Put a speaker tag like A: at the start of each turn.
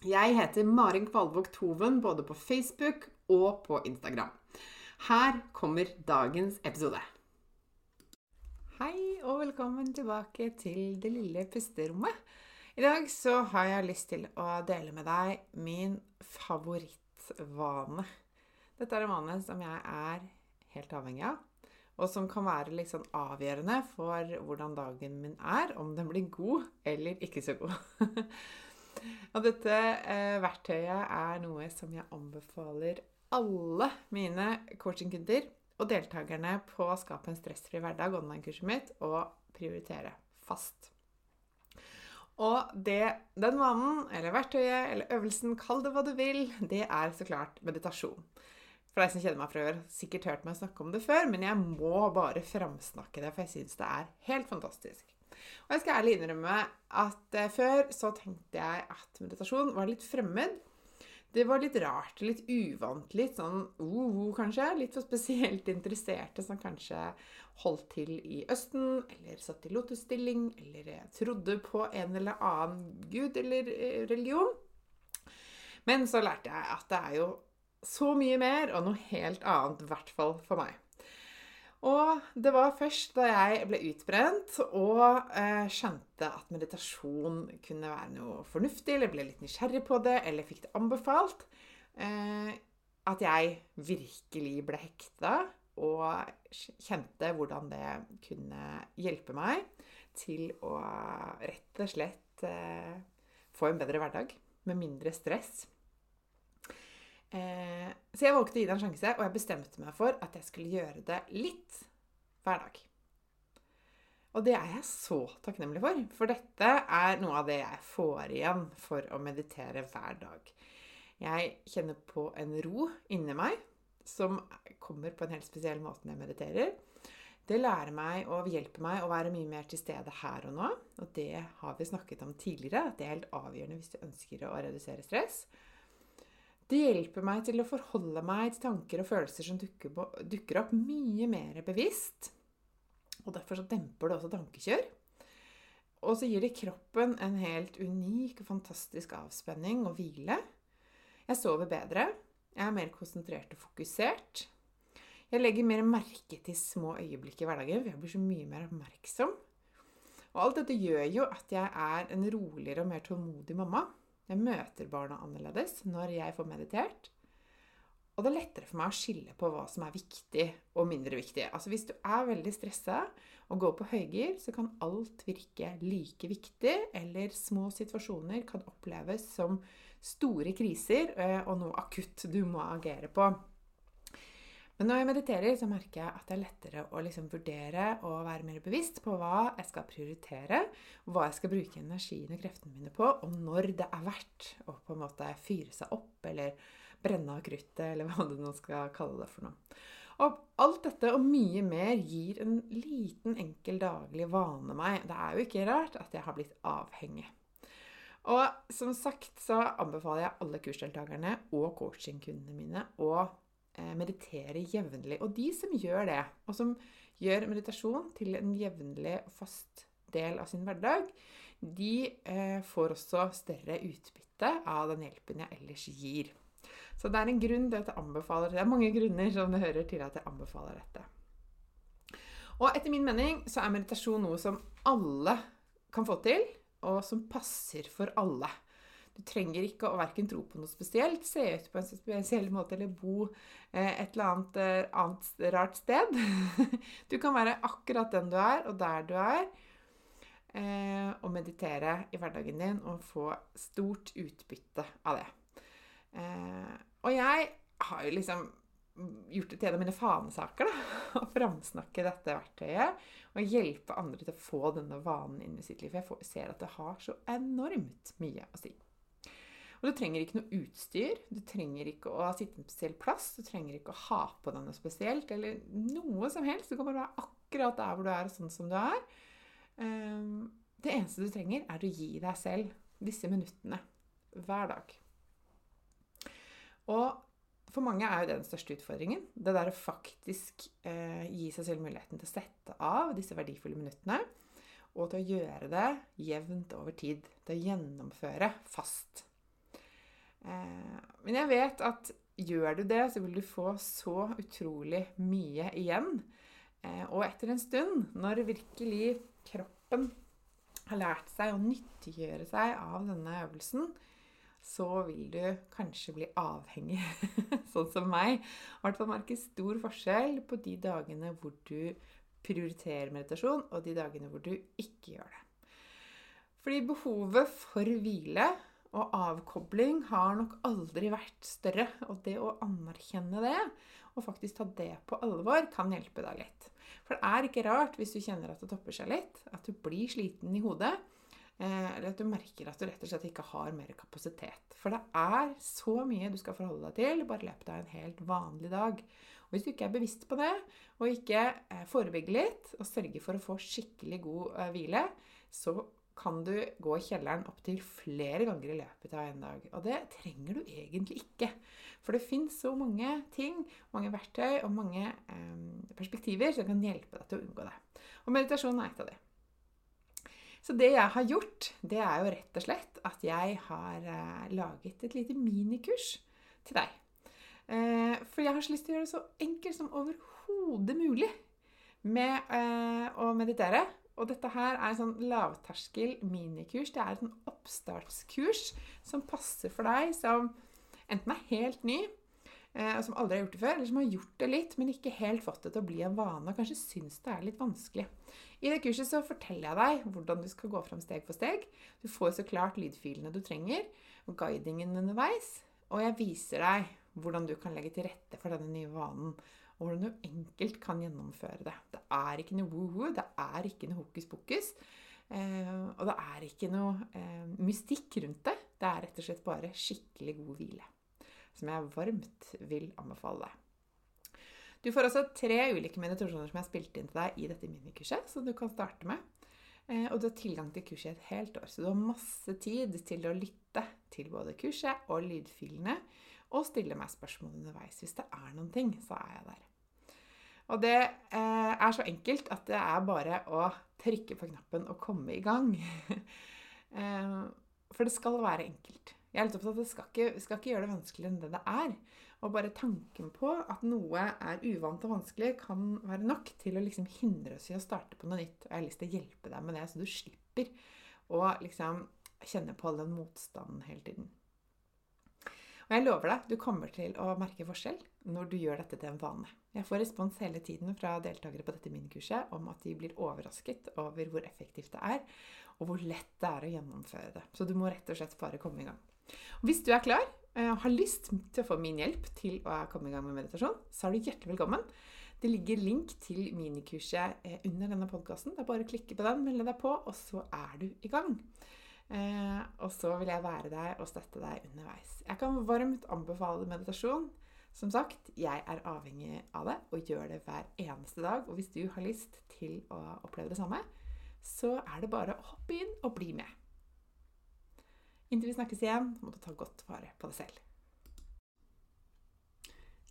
A: Jeg heter Marin Kvalvåg Toven både på Facebook og på Instagram. Her kommer dagens episode. Hei og velkommen tilbake til det lille pusterommet. I dag så har jeg lyst til å dele med deg min favorittvane. Dette er en vane som jeg er helt avhengig av, og som kan være litt sånn avgjørende for hvordan dagen min er, om den blir god eller ikke så god. Og dette eh, verktøyet er noe som jeg anbefaler alle mine coachingkunder og deltakerne på Skap en stressfri hverdag, online-kurset mitt, å prioritere fast. Og det, den vanen, eller verktøyet, eller øvelsen, kall det hva du vil, det er så klart meditasjon. For deg som kjenner meg fra før, sikkert hørt meg snakke om det før, men jeg må bare framsnakke det, for jeg syns det er helt fantastisk. Og jeg skal ærlig innrømme at eh, før så tenkte jeg at meditasjon var litt fremmed. Det var litt rart, litt uvant, litt sånn uh, kanskje. Litt for spesielt interesserte som kanskje holdt til i Østen, eller satt i lotusstilling, eller trodde på en eller annen gud eller eh, religion. Men så lærte jeg at det er jo så mye mer, og noe helt annet, i hvert fall for meg. Og det var først da jeg ble utbrent og eh, skjønte at meditasjon kunne være noe fornuftig, eller ble litt nysgjerrig på det, eller fikk det anbefalt, eh, at jeg virkelig ble hekta og kjente hvordan det kunne hjelpe meg til å rett og slett eh, få en bedre hverdag med mindre stress. Eh, så jeg valgte å gi det en sjanse, og jeg bestemte meg for at jeg skulle gjøre det litt hver dag. Og det er jeg så takknemlig for, for dette er noe av det jeg får igjen for å meditere hver dag. Jeg kjenner på en ro inni meg som kommer på en helt spesiell måte når jeg mediterer. Det lærer meg og hjelper meg å være mye mer til stede her og nå. Og det har vi snakket om tidligere, at det er helt avgjørende hvis du ønsker å redusere stress. Det hjelper meg til å forholde meg til tanker og følelser som dukker, på, dukker opp mye mer bevisst. Og derfor så demper det også tankekjør. Og så gir det kroppen en helt unik og fantastisk avspenning og hvile. Jeg sover bedre. Jeg er mer konsentrert og fokusert. Jeg legger mer merke til små øyeblikk i hverdagen, for jeg blir så mye mer oppmerksom. Og alt dette gjør jo at jeg er en roligere og mer tålmodig mamma. Jeg møter barna annerledes når jeg får meditert. Og det er lettere for meg å skille på hva som er viktig og mindre viktig. Altså Hvis du er veldig stressa og går på høygir, så kan alt virke like viktig, eller små situasjoner kan oppleves som store kriser eh, og noe akutt du må agere på. Men når jeg mediterer, så merker jeg at det er lettere å liksom vurdere og være mer bevisst på hva jeg skal prioritere, hva jeg skal bruke energien og kreftene mine på, og når det er verdt å på en måte fyre seg opp eller brenne av kruttet, eller hva du nå skal kalle det for noe. Og alt dette og mye mer gir en liten, enkel daglig vane meg. Det er jo ikke rart at jeg har blitt avhengig. Og som sagt så anbefaler jeg alle kursdeltakerne og coachingkundene mine å meditere jevnlig. Og de som gjør det, og som gjør meditasjon til en jevnlig og fast del av sin hverdag, de eh, får også større utbytte av den hjelpen jeg ellers gir. Så det er en grunn til at jeg anbefaler Det er mange grunner som det hører til at jeg anbefaler dette. Og etter min mening så er meditasjon noe som alle kan få til, og som passer for alle. Du trenger ikke å verken tro på noe spesielt, se ut på en spesiell måte eller bo eh, et eller annet, eh, annet rart sted. Du kan være akkurat den du er, og der du er. Eh, og meditere i hverdagen din og få stort utbytte av det. Og jeg har jo liksom gjort det til en av mine fanesaker da, å framsnakke dette verktøyet og hjelpe andre til å få denne vanen inn i sitt liv. For jeg ser at det har så enormt mye å si. Og du trenger ikke noe utstyr. Du trenger ikke å sitte på en spesiell plass. Du trenger ikke å ha på deg noe spesielt eller noe som helst. Du kan bare være akkurat der hvor du er, sånn som du er. Ehm, det eneste du trenger, er å gi deg selv disse minuttene hver dag. Og for mange er jo det den største utfordringen. Det der å faktisk eh, gi seg selv muligheten til å sette av disse verdifulle minuttene. Og til å gjøre det jevnt over tid. Til å gjennomføre fast. Eh, men jeg vet at gjør du det, så vil du få så utrolig mye igjen. Eh, og etter en stund, når virkelig kroppen har lært seg å nyttiggjøre seg av denne øvelsen, så vil du kanskje bli avhengig, sånn som meg. I hvert fall merke stor forskjell på de dagene hvor du prioriterer meditasjon, og de dagene hvor du ikke gjør det. Fordi behovet for hvile og avkobling har nok aldri vært større. Og det å anerkjenne det, og faktisk ta det på alvor, kan hjelpe deg litt. For det er ikke rart hvis du kjenner at det topper seg litt, at du blir sliten i hodet Eh, eller at du merker at du rett og slett ikke har mer kapasitet. For det er så mye du skal forholde deg til bare i løpet av en helt vanlig dag. Og hvis du ikke er bevisst på det, og ikke eh, forebygger litt, og sørger for å få skikkelig god eh, hvile, så kan du gå i kjelleren opptil flere ganger i løpet av en dag. Og det trenger du egentlig ikke. For det fins så mange ting, mange verktøy og mange eh, perspektiver som kan hjelpe deg til å unngå det. Og meditasjon er et av de. Så det jeg har gjort, det er jo rett og slett at jeg har eh, laget et lite minikurs til deg. Eh, for jeg har så lyst til å gjøre det så enkelt som overhodet mulig med eh, å meditere. Og dette her er sånn lavterskel minikurs. Det er et sånn oppstartskurs som passer for deg som enten er helt ny, og som aldri har gjort det før, eller som har gjort det litt, men ikke helt fått det til å bli en vane, og kanskje syns det er litt vanskelig. I det kurset så forteller jeg deg hvordan du skal gå fram steg for steg. Du får så klart lydfilene du trenger, og guidingen underveis. Og jeg viser deg hvordan du kan legge til rette for denne nye vanen. Og hvordan du enkelt kan gjennomføre det. Det er ikke noe woo-woo, det er ikke noe hokus pokus. Eh, og det er ikke noe eh, mystikk rundt det. Det er rett og slett bare skikkelig god hvile. Som jeg varmt vil anbefale deg. Du får også tre ulike meditasjoner som jeg har spilt inn til deg i dette minikurset, som du kan starte med. Eh, og du har tilgang til kurset i et helt år, så du har masse tid til å lytte til både kurset og lydfilene, og stille meg spørsmål underveis. Hvis det er noen ting, så er jeg der. Og det eh, er så enkelt at det er bare å trykke på knappen og komme i gang. eh, for det skal være enkelt. Jeg er litt opptatt av at det skal ikke, skal ikke gjøre det vanskeligere enn det det er. Og bare tanken på at noe er uvant og vanskelig, kan være nok til å liksom hindre oss i å starte på noe nytt. Og jeg har lyst til å hjelpe deg med det, så du slipper å liksom kjenne på all den motstanden hele tiden. Og jeg lover deg, du kommer til å merke forskjell når du gjør dette til en vane. Jeg får respons hele tiden fra deltakere på dette minikurset om at de blir overrasket over hvor effektivt det er, og hvor lett det er å gjennomføre det. Så du må rett og slett bare komme i gang. Hvis du er klar, og har lyst til å få min hjelp til å komme i gang med meditasjon, så er du hjertelig velkommen. Det ligger link til minikurset eh, under denne podkasten. Det er bare å klikke på den, melde deg på, og så er du i gang. Eh, og så vil jeg være deg og støtte deg underveis. Jeg kan varmt anbefale meditasjon. Som sagt, jeg er avhengig av det og gjør det hver eneste dag. Og hvis du har lyst til å oppleve det samme, så er det bare å hoppe inn og bli med. Inntil vi snakkes igjen, må du ta godt vare på deg selv.